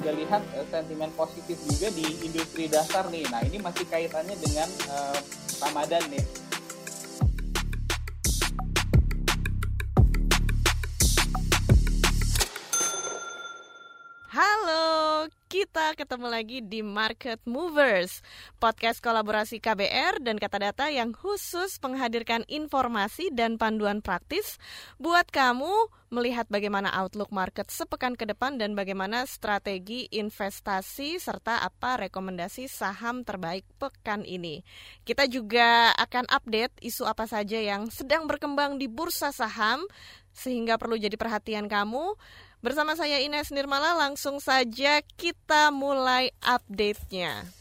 juga lihat uh, sentimen positif juga di industri dasar nih. Nah ini masih kaitannya dengan uh, Ramadan nih. Halo, kita ketemu lagi di Market Movers, podcast kolaborasi KBR dan Kata Data yang khusus menghadirkan informasi dan panduan praktis buat kamu melihat bagaimana outlook market sepekan ke depan dan bagaimana strategi investasi serta apa rekomendasi saham terbaik pekan ini. Kita juga akan update isu apa saja yang sedang berkembang di bursa saham sehingga perlu jadi perhatian kamu. Bersama saya Ines Nirmala, langsung saja kita mulai update-nya.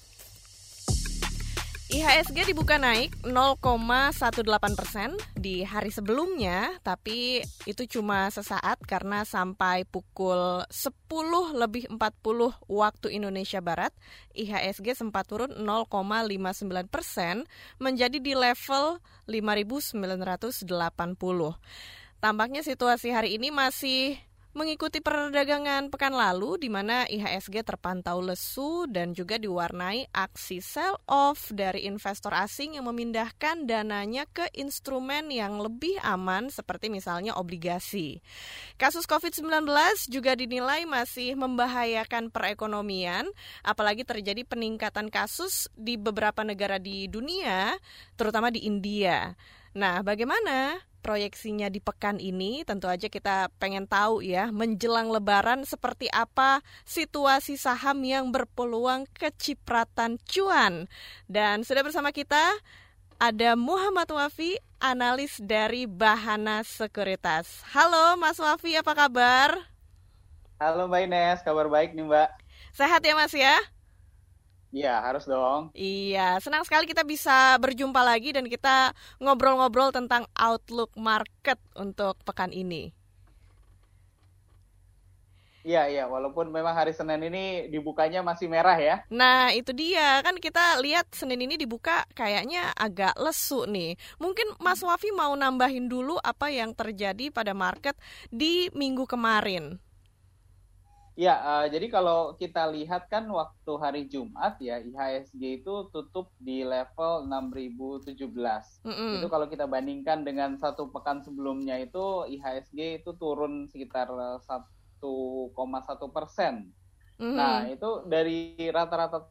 IHSG dibuka naik 0,18 persen di hari sebelumnya, tapi itu cuma sesaat karena sampai pukul 10 lebih 40 waktu Indonesia Barat, IHSG sempat turun 0,59 persen menjadi di level 5.980. Tampaknya situasi hari ini masih mengikuti perdagangan pekan lalu di mana IHSG terpantau lesu dan juga diwarnai aksi sell off dari investor asing yang memindahkan dananya ke instrumen yang lebih aman seperti misalnya obligasi. Kasus COVID-19 juga dinilai masih membahayakan perekonomian apalagi terjadi peningkatan kasus di beberapa negara di dunia terutama di India. Nah, bagaimana proyeksinya di pekan ini. Tentu aja kita pengen tahu ya, menjelang lebaran seperti apa situasi saham yang berpeluang kecipratan cuan. Dan sudah bersama kita ada Muhammad Wafi, analis dari Bahana Sekuritas. Halo Mas Wafi, apa kabar? Halo Mbak Ines, kabar baik nih Mbak. Sehat ya Mas ya? Iya, harus dong. Iya, senang sekali kita bisa berjumpa lagi dan kita ngobrol-ngobrol tentang outlook market untuk pekan ini. Iya, iya, walaupun memang hari Senin ini dibukanya masih merah ya. Nah, itu dia. Kan kita lihat Senin ini dibuka kayaknya agak lesu nih. Mungkin Mas Wafi mau nambahin dulu apa yang terjadi pada market di minggu kemarin. Ya, uh, jadi kalau kita lihat kan waktu hari Jumat ya IHSG itu tutup di level 6017. Mm -hmm. Itu kalau kita bandingkan dengan satu pekan sebelumnya itu IHSG itu turun sekitar 1,1 persen. Mm -hmm. Nah itu dari rata-rata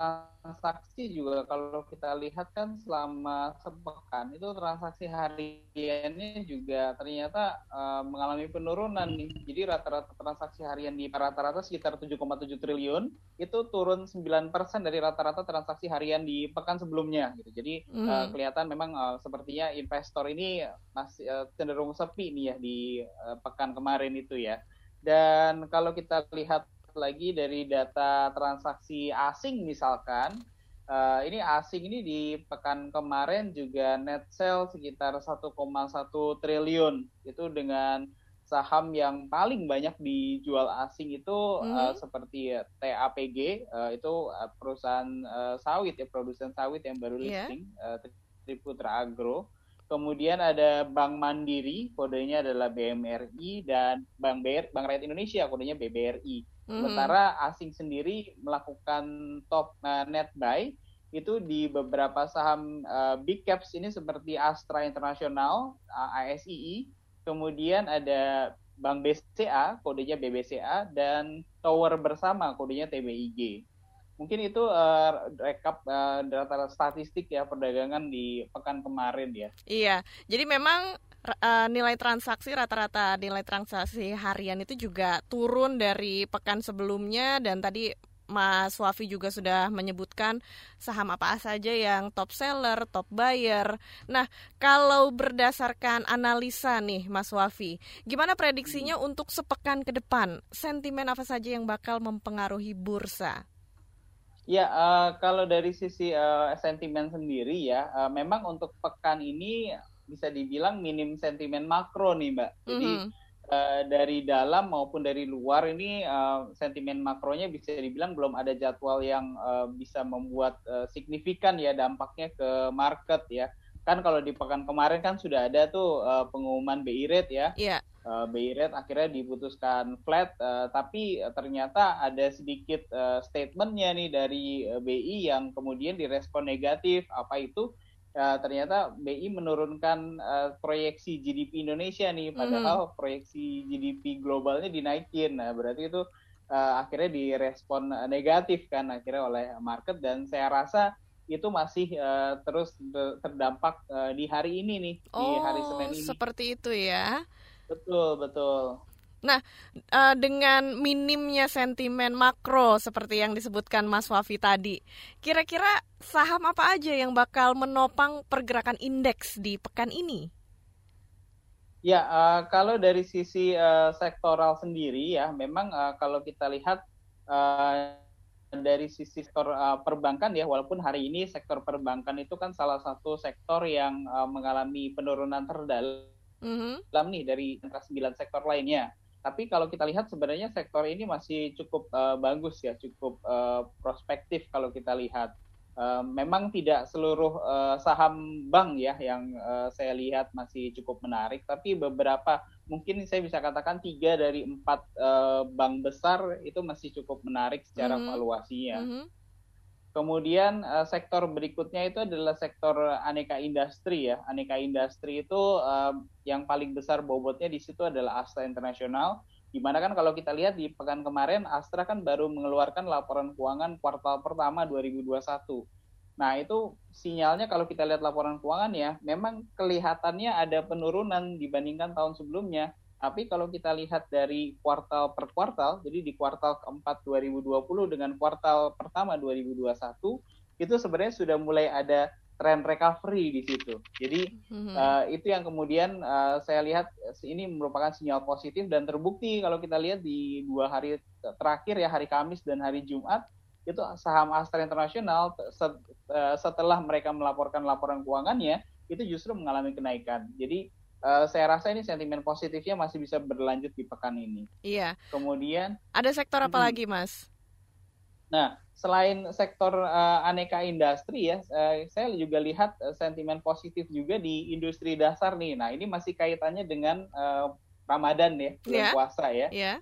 transaksi juga kalau kita lihat kan selama sepekan itu transaksi hariannya juga ternyata uh, mengalami penurunan nih. Jadi rata-rata transaksi harian di rata-rata sekitar 7,7 triliun itu turun 9% dari rata-rata transaksi harian di pekan sebelumnya gitu. Jadi mm. uh, kelihatan memang uh, sepertinya investor ini masih uh, cenderung sepi nih ya di uh, pekan kemarin itu ya. Dan kalau kita lihat lagi dari data transaksi asing misalkan uh, ini asing ini di pekan kemarin juga net sale sekitar 1,1 triliun itu dengan saham yang paling banyak dijual asing itu hmm. uh, seperti TAPG uh, itu perusahaan uh, sawit ya produsen sawit yang baru iya. listing yeah. uh, Triputra Agro Kemudian ada Bank Mandiri, kodenya adalah BMRI dan Bank BR, Bank Rakyat Indonesia, kodenya BBRI. Sementara asing sendiri melakukan top uh, net buy itu di beberapa saham uh, big caps ini seperti Astra International, uh, ASII, kemudian ada Bank BCA, kodenya BBCA, dan Tower Bersama, kodenya TBIG. Mungkin itu uh, rekap uh, data statistik ya perdagangan di pekan kemarin ya. Iya, jadi memang uh, nilai transaksi rata-rata nilai transaksi harian itu juga turun dari pekan sebelumnya dan tadi Mas Wafi juga sudah menyebutkan saham apa saja yang top seller, top buyer. Nah, kalau berdasarkan analisa nih Mas Wafi, gimana prediksinya hmm. untuk sepekan ke depan? Sentimen apa saja yang bakal mempengaruhi bursa? Ya, uh, kalau dari sisi uh, sentimen sendiri ya, uh, memang untuk pekan ini bisa dibilang minim sentimen makro nih, Mbak. Jadi mm -hmm. uh, dari dalam maupun dari luar ini uh, sentimen makronya bisa dibilang belum ada jadwal yang uh, bisa membuat uh, signifikan ya dampaknya ke market ya. kan kalau di pekan kemarin kan sudah ada tuh uh, pengumuman BI rate ya. Iya. Uh, BI rate akhirnya diputuskan flat, uh, tapi ternyata ada sedikit uh, statementnya nih dari uh, BI yang kemudian direspon negatif. Apa itu? Uh, ternyata BI menurunkan uh, proyeksi GDP Indonesia nih, padahal mm. proyeksi GDP globalnya dinaikin. Nah, berarti itu uh, akhirnya direspon negatif kan akhirnya oleh market dan saya rasa itu masih uh, terus terdampak uh, di hari ini nih oh, di hari Senin ini. seperti itu ya. Betul betul. Nah, uh, dengan minimnya sentimen makro seperti yang disebutkan Mas Wafi tadi, kira-kira saham apa aja yang bakal menopang pergerakan indeks di pekan ini? Ya, uh, kalau dari sisi uh, sektoral sendiri ya, memang uh, kalau kita lihat uh, dari sisi sektor uh, perbankan ya walaupun hari ini sektor perbankan itu kan salah satu sektor yang uh, mengalami penurunan terdalam mm-hmm. nih dari antara sembilan sektor lainnya. Tapi kalau kita lihat sebenarnya sektor ini masih cukup uh, bagus ya, cukup uh, prospektif kalau kita lihat. Uh, memang tidak seluruh uh, saham bank ya yang uh, saya lihat masih cukup menarik, tapi beberapa mungkin saya bisa katakan tiga dari empat uh, bank besar itu masih cukup menarik secara mm -hmm. valuasinya. Mm -hmm. Kemudian uh, sektor berikutnya itu adalah sektor aneka industri ya. Aneka industri itu uh, yang paling besar bobotnya di situ adalah Astra Internasional Di mana kan kalau kita lihat di pekan kemarin Astra kan baru mengeluarkan laporan keuangan kuartal pertama 2021. Nah itu sinyalnya kalau kita lihat laporan keuangan ya, memang kelihatannya ada penurunan dibandingkan tahun sebelumnya. Tapi kalau kita lihat dari kuartal per kuartal, jadi di kuartal keempat 2020 dengan kuartal pertama 2021, itu sebenarnya sudah mulai ada tren recovery di situ. Jadi mm-hmm. uh, itu yang kemudian uh, saya lihat ini merupakan sinyal positif dan terbukti kalau kita lihat di dua hari terakhir ya hari Kamis dan hari Jumat itu saham Astra Internasional set, uh, setelah mereka melaporkan laporan keuangannya itu justru mengalami kenaikan. Jadi uh, saya rasa ini sentimen positifnya masih bisa berlanjut di pekan ini. Iya. Kemudian ada sektor apa hmm, lagi, Mas? Nah, selain sektor uh, aneka industri ya, uh, saya juga lihat uh, sentimen positif juga di industri dasar nih. Nah, ini masih kaitannya dengan uh, Ramadan ya, bulan yeah. puasa ya. Yeah.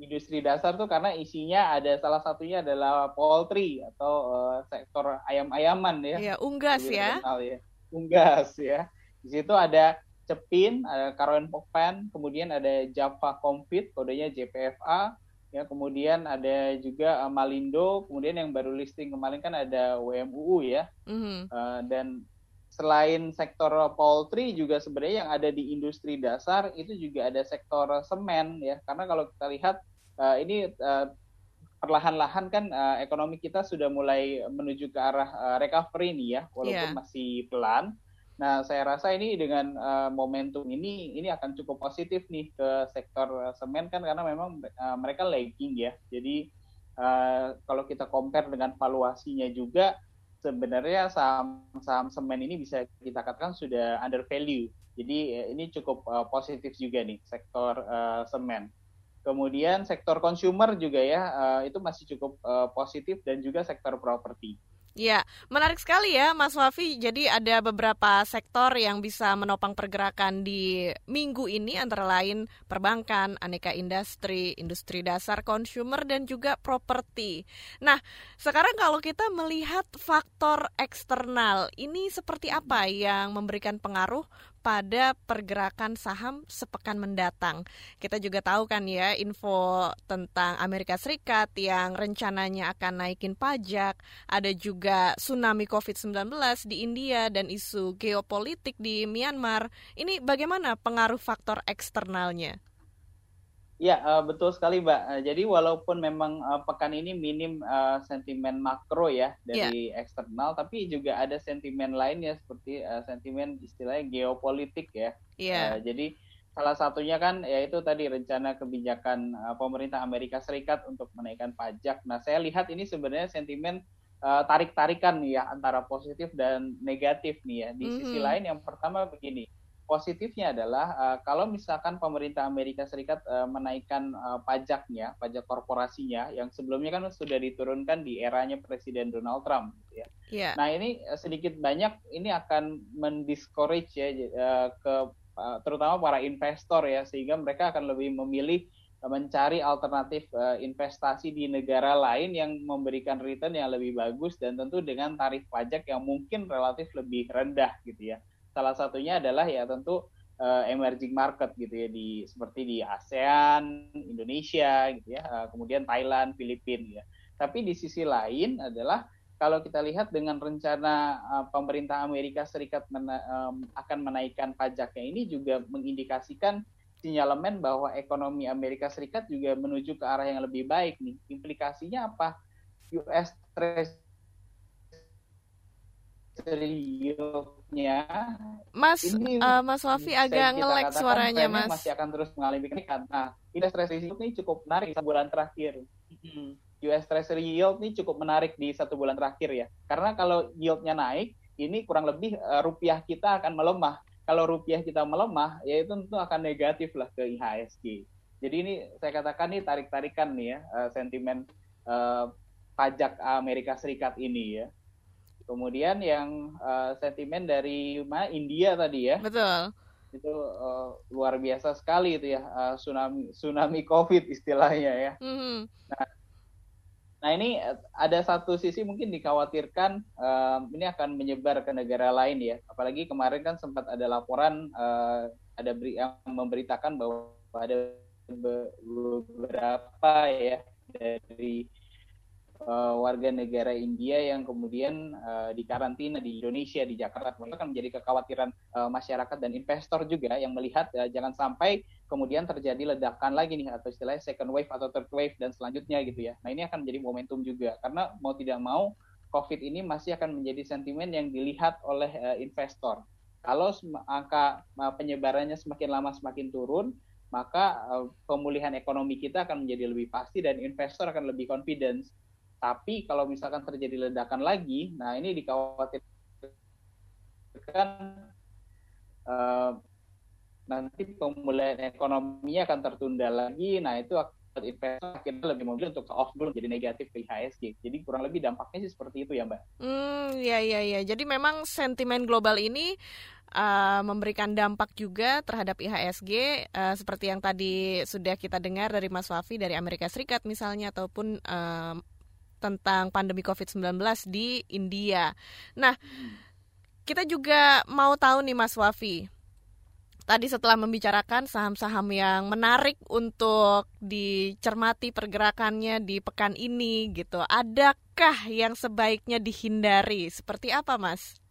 Industri dasar tuh karena isinya ada salah satunya adalah poultry atau uh, sektor ayam-ayaman ya. Iya, unggas ya. ya. Unggas ya. Di situ ada Cepin, ada Caroline Pokpan, kemudian ada Java Compete, kodenya JPFA, ya kemudian ada juga uh, Malindo kemudian yang baru listing kemarin kan ada WMUU ya mm-hmm. uh, dan selain sektor poultry juga sebenarnya yang ada di industri dasar itu juga ada sektor semen ya karena kalau kita lihat uh, ini uh, perlahan-lahan kan uh, ekonomi kita sudah mulai menuju ke arah uh, recovery nih ya walaupun yeah. masih pelan Nah, saya rasa ini dengan uh, momentum ini ini akan cukup positif nih ke sektor semen kan karena memang uh, mereka lagging ya. Jadi uh, kalau kita compare dengan valuasinya juga sebenarnya saham saham semen ini bisa kita katakan sudah under value. Jadi uh, ini cukup uh, positif juga nih sektor uh, semen. Kemudian sektor consumer juga ya uh, itu masih cukup uh, positif dan juga sektor properti. Ya, menarik sekali ya Mas Wafi. Jadi ada beberapa sektor yang bisa menopang pergerakan di minggu ini antara lain perbankan, aneka industri, industri dasar, consumer dan juga properti. Nah, sekarang kalau kita melihat faktor eksternal, ini seperti apa yang memberikan pengaruh pada pergerakan saham sepekan mendatang. Kita juga tahu kan ya info tentang Amerika Serikat yang rencananya akan naikin pajak, ada juga tsunami COVID-19 di India dan isu geopolitik di Myanmar. Ini bagaimana pengaruh faktor eksternalnya? Ya, uh, betul sekali, Mbak. Uh, jadi walaupun memang uh, pekan ini minim uh, sentimen makro ya dari yeah. eksternal, tapi juga ada sentimen lain ya seperti uh, sentimen istilahnya geopolitik ya. Yeah. Uh, jadi salah satunya kan yaitu tadi rencana kebijakan uh, pemerintah Amerika Serikat untuk menaikkan pajak. Nah, saya lihat ini sebenarnya sentimen uh, tarik-tarikan nih ya antara positif dan negatif nih ya. Di mm -hmm. sisi lain yang pertama begini positifnya adalah uh, kalau misalkan pemerintah Amerika Serikat uh, menaikkan uh, pajaknya, pajak korporasinya yang sebelumnya kan sudah diturunkan di eranya Presiden Donald Trump, gitu ya. Yeah. Nah ini sedikit banyak ini akan mendiscourage ya ke terutama para investor ya sehingga mereka akan lebih memilih mencari alternatif uh, investasi di negara lain yang memberikan return yang lebih bagus dan tentu dengan tarif pajak yang mungkin relatif lebih rendah gitu ya. Salah satunya adalah ya tentu uh, emerging market gitu ya di seperti di ASEAN, Indonesia gitu ya, uh, kemudian Thailand, Filipina ya. Tapi di sisi lain adalah kalau kita lihat dengan rencana uh, pemerintah Amerika Serikat mena um, akan menaikkan pajaknya ini juga mengindikasikan sinyalemen bahwa ekonomi Amerika Serikat juga menuju ke arah yang lebih baik nih. Implikasinya apa? US Treasury nya Mas ini uh, Mas Wafi agak ngelek suaranya Mas. Masih akan terus mengalami kenaikan. Nah, US Treasury ini cukup menarik bulan terakhir. US Treasury yield ini cukup menarik di satu bulan terakhir ya. Karena kalau yieldnya naik, ini kurang lebih uh, rupiah kita akan melemah kalau rupiah kita melemah, ya itu tentu akan negatif lah ke IHSG. Jadi ini saya katakan nih tarik-tarikan nih ya uh, sentimen uh, pajak Amerika Serikat ini ya. Kemudian yang uh, sentimen dari mana India tadi ya. Betul. Itu uh, luar biasa sekali itu ya uh, tsunami tsunami Covid istilahnya ya. Mm -hmm. Nah Nah ini ada satu sisi mungkin dikhawatirkan um, ini akan menyebar ke negara lain ya. Apalagi kemarin kan sempat ada laporan uh, ada beri, yang memberitakan bahwa ada beberapa ya dari uh, warga negara India yang kemudian uh, dikarantina di Indonesia di Jakarta itu akan menjadi kekhawatiran uh, masyarakat dan investor juga yang melihat uh, jangan sampai kemudian terjadi ledakan lagi nih atau istilahnya second wave atau third wave dan selanjutnya gitu ya. Nah ini akan menjadi momentum juga karena mau tidak mau COVID ini masih akan menjadi sentimen yang dilihat oleh uh, investor. Kalau angka penyebarannya semakin lama semakin turun, maka pemulihan ekonomi kita akan menjadi lebih pasti dan investor akan lebih confidence tapi kalau misalkan terjadi ledakan lagi, nah ini dikhawatirkan uh, nanti pemulihan ekonominya akan tertunda lagi. Nah itu investor akhirnya lebih memilih untuk off dulu jadi negatif ke IHSG. Jadi kurang lebih dampaknya sih seperti itu ya Mbak. Hmm, ya ya ya. Jadi memang sentimen global ini uh, memberikan dampak juga terhadap IHSG uh, seperti yang tadi sudah kita dengar dari Mas Wafi dari Amerika Serikat misalnya ataupun uh, tentang pandemi COVID-19 di India. Nah, kita juga mau tahu nih Mas Wafi. Tadi setelah membicarakan saham-saham yang menarik untuk dicermati pergerakannya di pekan ini gitu. Adakah yang sebaiknya dihindari? Seperti apa, Mas?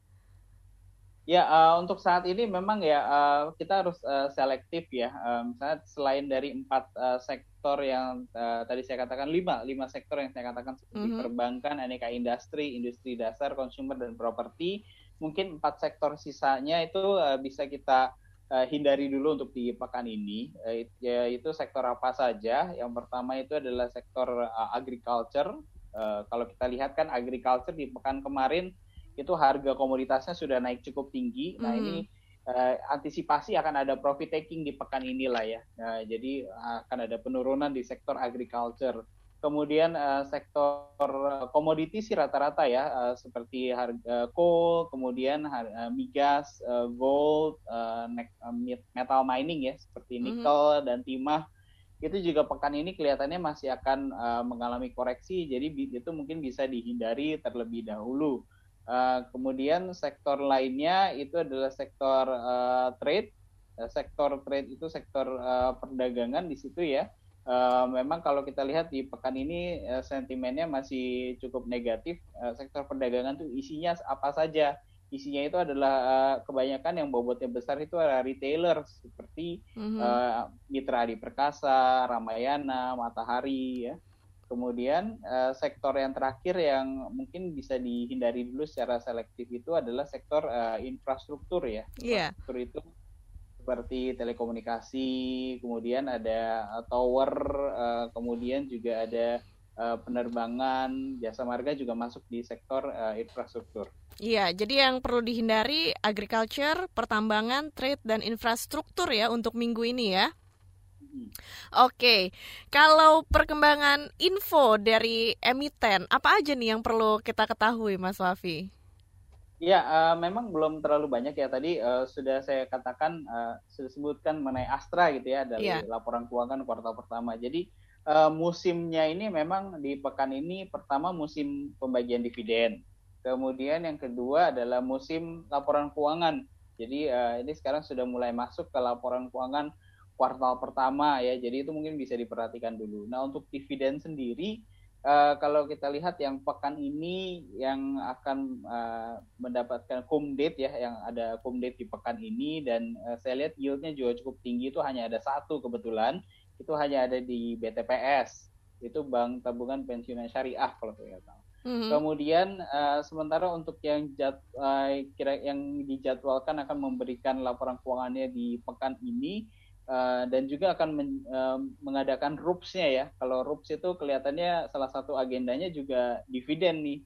Ya, uh, untuk saat ini memang ya uh, kita harus uh, selektif ya. Um, misalnya selain dari empat uh, sektor sektor yang uh, tadi saya katakan lima lima sektor yang saya katakan seperti mm -hmm. perbankan, aneka industri, industri dasar, consumer dan properti. Mungkin empat sektor sisanya itu uh, bisa kita uh, hindari dulu untuk di pekan ini. Uh, yaitu sektor apa saja? Yang pertama itu adalah sektor uh, agriculture. Uh, kalau kita lihat kan agriculture di pekan kemarin itu harga komoditasnya sudah naik cukup tinggi. Nah mm -hmm. ini uh, antisipasi akan ada profit taking di pekan inilah ya. Uh, jadi akan ada penurunan di sektor agriculture. Kemudian uh, sektor komoditi sih rata-rata ya uh, seperti harga coal, kemudian harga migas, uh, gold, uh, metal mining ya seperti mhm. nikel mm -hmm. dan timah itu juga pekan ini kelihatannya masih akan uh, mengalami koreksi jadi itu mungkin bisa dihindari terlebih dahulu. Uh, kemudian sektor lainnya itu adalah sektor uh, trade. Uh, sektor trade itu sektor uh, perdagangan di situ ya. Uh, memang kalau kita lihat di pekan ini uh, sentimennya masih cukup negatif. Uh, sektor perdagangan itu isinya apa saja? Isinya itu adalah uh, kebanyakan yang bobotnya besar itu adalah retailer seperti mm -hmm. uh, Mitra Adi Perkasa, Ramayana, Matahari ya. Kemudian uh, sektor yang terakhir yang mungkin bisa dihindari dulu secara selektif itu adalah sektor uh, infrastruktur ya. Yeah. Infrastruktur itu seperti telekomunikasi, kemudian ada uh, tower, uh, kemudian juga ada uh, penerbangan, jasa marga juga masuk di sektor uh, infrastruktur. Iya, jadi yang perlu dihindari agriculture, pertambangan, trade dan infrastruktur ya untuk minggu ini ya. Oke, kalau perkembangan info dari emiten, apa aja nih yang perlu kita ketahui, Mas Wafi? Ya, uh, memang belum terlalu banyak ya. Tadi uh, sudah saya katakan, uh, sudah sebutkan mengenai Astra gitu ya dari yeah. laporan keuangan kuartal pertama. Jadi uh, musimnya ini memang di pekan ini pertama musim pembagian dividen. Kemudian yang kedua adalah musim laporan keuangan jadi uh, ini sekarang sudah mulai masuk ke laporan keuangan kuartal pertama ya. Jadi itu mungkin bisa diperhatikan dulu. Nah untuk dividen sendiri uh, kalau kita lihat yang pekan ini yang akan uh, mendapatkan cum date ya, yang ada cum date di pekan ini dan uh, saya lihat yieldnya juga cukup tinggi itu hanya ada satu kebetulan itu hanya ada di BTPS itu Bank Tabungan Pensiunan Syariah kalau saya tahu. Mm-hmm. Kemudian uh, sementara untuk yang jad, uh, kira yang dijadwalkan akan memberikan laporan keuangannya di pekan ini uh, dan juga akan men, uh, mengadakan RUPS-nya ya. Kalau RUPS itu kelihatannya salah satu agendanya juga dividen nih.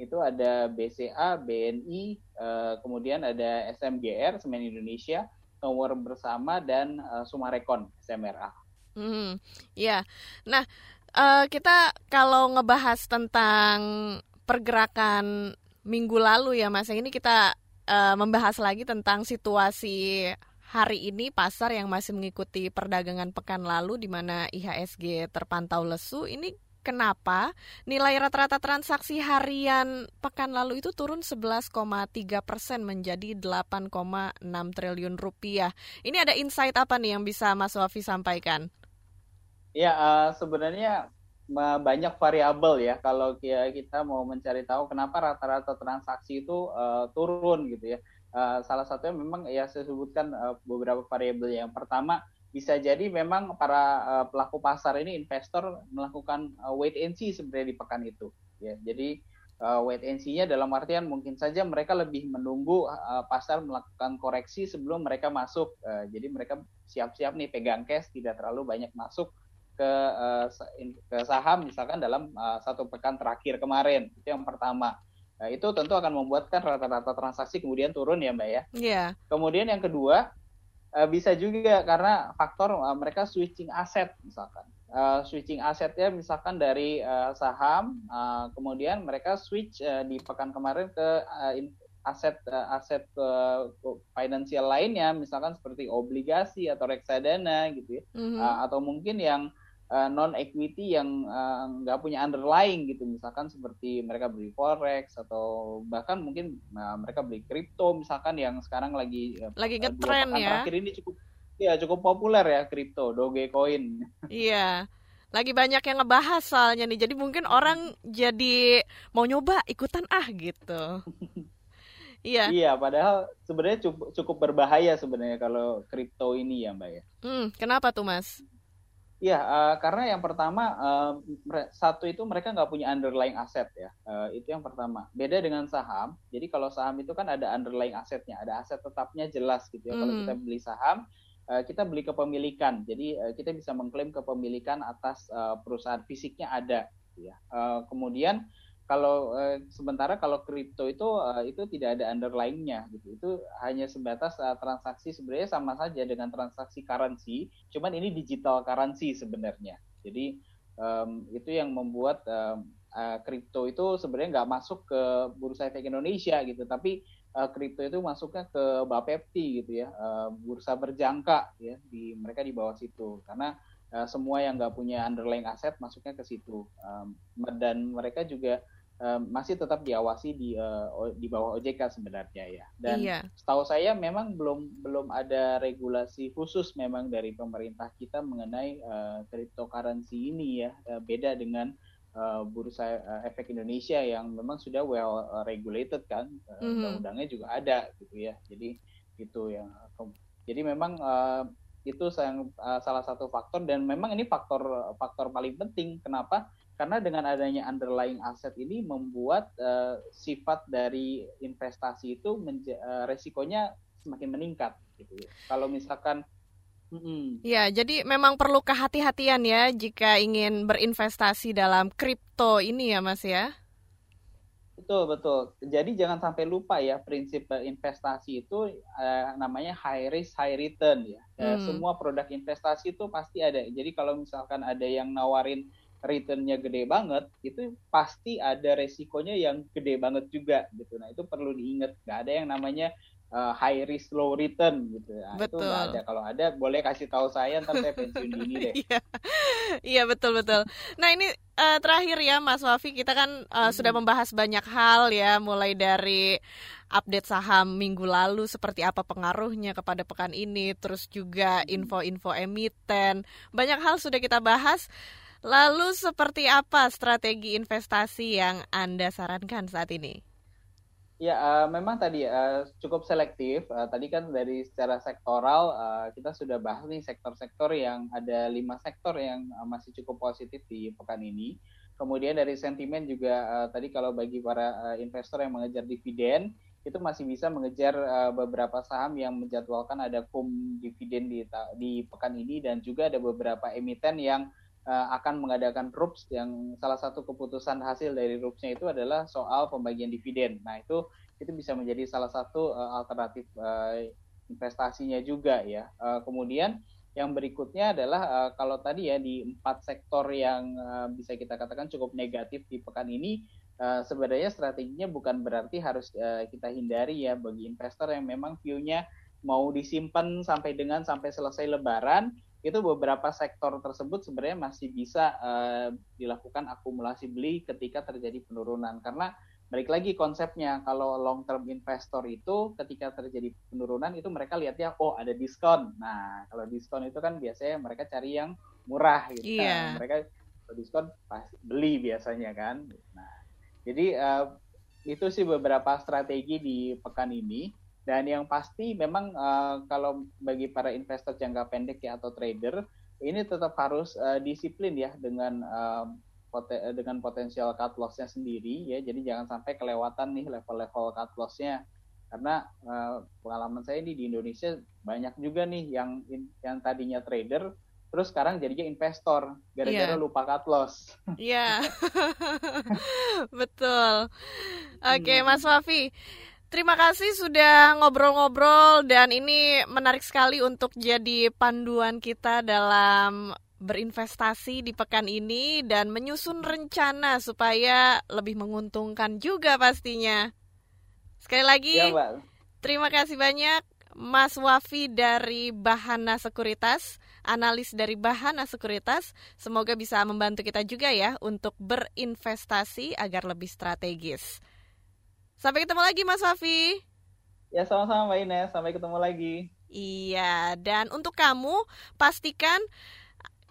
Itu ada BCA, BNI, uh, kemudian ada SMGR, Semen Indonesia, Tower Bersama dan uh, Sumarekon, SMRA. Hmm, ya. Nah, uh, kita kalau ngebahas tentang pergerakan minggu lalu ya Mas, ini kita uh, membahas lagi tentang situasi hari ini pasar yang masih mengikuti perdagangan pekan lalu di mana IHSG terpantau lesu. Ini kenapa nilai rata-rata transaksi harian pekan lalu itu turun 11,3 persen menjadi 8,6 triliun rupiah. Ini ada insight apa nih yang bisa Mas Wafi sampaikan? Ya, uh, sebenarnya banyak variabel ya kalau kita mau mencari tahu kenapa rata-rata transaksi itu uh, turun gitu ya. Uh, salah satunya memang ya saya sebutkan uh, beberapa variabel. Yang pertama bisa jadi memang para uh, pelaku pasar ini investor melakukan uh, wait and see sebenarnya di pekan itu ya. Jadi uh, wait and see-nya dalam artian mungkin saja mereka lebih menunggu uh, pasar melakukan koreksi sebelum mereka masuk. Uh, jadi mereka siap-siap nih pegang cash tidak terlalu banyak masuk ke uh, ke saham misalkan dalam uh, satu pekan terakhir kemarin itu yang pertama nah, itu tentu akan membuatkan rata-rata transaksi kemudian turun ya mbak ya yeah. kemudian yang kedua uh, bisa juga karena faktor uh, mereka switching aset misalkan uh, switching asetnya misalkan dari saham kemudian mereka switch di pekan kemarin ke aset aset finansial lainnya misalkan seperti obligasi atau reksadana gitu ya mm -hmm. atau mungkin yang uh, eh, non equity yang eh, nggak uh, punya underlying gitu misalkan seperti mereka beli forex atau bahkan mungkin uh, mereka beli kripto misalkan yang sekarang lagi lagi uh, ngetren ya terakhir ini cukup ya cukup populer ya kripto Dogecoin iya lagi banyak yang ngebahas soalnya nih jadi mungkin orang jadi mau nyoba ikutan ah gitu Iya. Iya, padahal sebenarnya cukup, cukup berbahaya sebenarnya kalau kripto ini ya, Mbak ya. Hmm, kenapa tuh, Mas? Iya, uh, karena yang pertama uh, satu itu mereka nggak punya underlying aset ya, uh, itu yang pertama. Beda dengan saham. Jadi kalau saham itu kan ada underlying asetnya, ada aset tetapnya jelas gitu ya. Mm. Kalau kita beli saham, uh, kita beli kepemilikan. Jadi uh, kita bisa mengklaim kepemilikan atas uh, perusahaan fisiknya ada. Gitu ya. Uh, kemudian kalau uh, sementara kalau kripto itu uh, itu tidak ada underlyingnya gitu. Itu hanya sebatas uh, transaksi sebenarnya sama saja dengan transaksi currency cuman ini digital currency sebenarnya. Jadi um, itu yang membuat kripto uh, itu sebenarnya nggak masuk ke bursa efek Indonesia gitu. Tapi kripto itu masuknya ke Bapepti gitu ya uh, bursa berjangka ya di mereka di bawah situ. Karena semua yang nggak punya underlying aset masuknya ke situ. Um, dan mereka juga masih tetap diawasi di uh, di bawah OJK sebenarnya ya. Dan iya. setahu saya memang belum belum ada regulasi khusus memang dari pemerintah kita mengenai uh, cryptocurrency ini ya. Uh, beda dengan uh, bursa uh, efek Indonesia yang memang sudah well regulated kan. Uh, mm-hmm. Undang-undangnya juga ada gitu ya. Jadi itu yang jadi memang uh, itu sang, uh, salah satu faktor dan memang ini faktor faktor paling penting kenapa karena dengan adanya underlying aset ini membuat uh, sifat dari investasi itu uh, resikonya semakin meningkat gitu ya. Kalau misalkan Ya, jadi memang perlu kehati-hatian ya jika ingin berinvestasi dalam kripto ini ya, Mas ya. Betul betul. Jadi jangan sampai lupa ya prinsip investasi itu uh, namanya high risk high return ya. Hmm. semua produk investasi itu pasti ada. Jadi kalau misalkan ada yang nawarin returnnya gede banget, itu pasti ada resikonya yang gede banget juga gitu. Nah itu perlu diingat. Gak ada yang namanya uh, high risk low return gitu ya. Betul. Itu nggak ada. Kalau ada boleh kasih tahu saya ntar saya pensiun dini deh. iya. iya betul betul. Nah ini uh, terakhir ya Mas Wafi kita kan uh, hmm. sudah membahas banyak hal ya mulai dari update saham minggu lalu seperti apa pengaruhnya kepada pekan ini terus juga hmm. info-info emiten banyak hal sudah kita bahas. Lalu seperti apa strategi investasi yang Anda sarankan saat ini? Ya, uh, memang tadi uh, cukup selektif. Uh, tadi kan dari secara sektoral uh, kita sudah bahas nih sektor-sektor yang ada lima sektor yang uh, masih cukup positif di pekan ini. Kemudian dari sentimen juga uh, tadi kalau bagi para uh, investor yang mengejar dividen itu masih bisa mengejar uh, beberapa saham yang menjadwalkan ada kum dividen di di pekan ini dan juga ada beberapa emiten yang uh, akan mengadakan RUPS yang salah satu keputusan hasil dari RUPS-nya itu adalah soal pembagian dividen. Nah, itu itu bisa menjadi salah satu uh, alternatif uh, investasinya juga ya. Uh, kemudian yang berikutnya adalah uh, kalau tadi ya di empat sektor yang uh, bisa kita katakan cukup negatif di pekan ini uh, sebenarnya strateginya bukan berarti harus uh, kita hindari ya bagi investor yang memang view-nya mau disimpan sampai dengan sampai selesai lebaran itu beberapa sektor tersebut sebenarnya masih bisa uh, dilakukan akumulasi beli ketika terjadi penurunan. Karena balik lagi konsepnya kalau long term investor itu ketika terjadi penurunan itu mereka lihatnya oh ada diskon. Nah kalau diskon itu kan biasanya mereka cari yang murah gitu yeah. kan mereka kalau diskon pasti beli biasanya kan. Nah jadi uh, itu sih beberapa strategi di pekan ini dan yang pasti memang uh, kalau bagi para investor jangka pendek ya atau trader ini tetap harus uh, disiplin ya dengan uh, poten dengan potensial cut loss-nya sendiri ya. Jadi jangan sampai kelewatan nih level-level cut loss-nya. Karena uh, pengalaman saya ini di Indonesia banyak juga nih yang yang tadinya trader terus sekarang jadinya investor gara-gara yeah. lupa cut loss. Iya. Yeah. Betul. Oke, okay, hmm. Mas Wafi. Terima kasih sudah ngobrol-ngobrol dan ini menarik sekali untuk jadi panduan kita dalam berinvestasi di pekan ini dan menyusun rencana supaya lebih menguntungkan juga pastinya. Sekali lagi, ya, terima kasih banyak Mas Wafi dari Bahana Sekuritas, analis dari Bahana Sekuritas. Semoga bisa membantu kita juga ya untuk berinvestasi agar lebih strategis. Sampai ketemu lagi Mas Wafi. Ya sama-sama Mbak Ines, sampai ketemu lagi. Iya, dan untuk kamu pastikan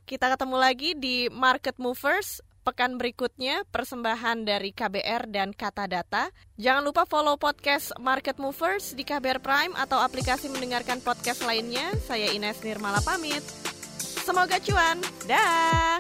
kita ketemu lagi di Market Movers pekan berikutnya persembahan dari KBR dan Kata Data. Jangan lupa follow podcast Market Movers di KBR Prime atau aplikasi mendengarkan podcast lainnya. Saya Ines Nirmala pamit. Semoga cuan. Dah.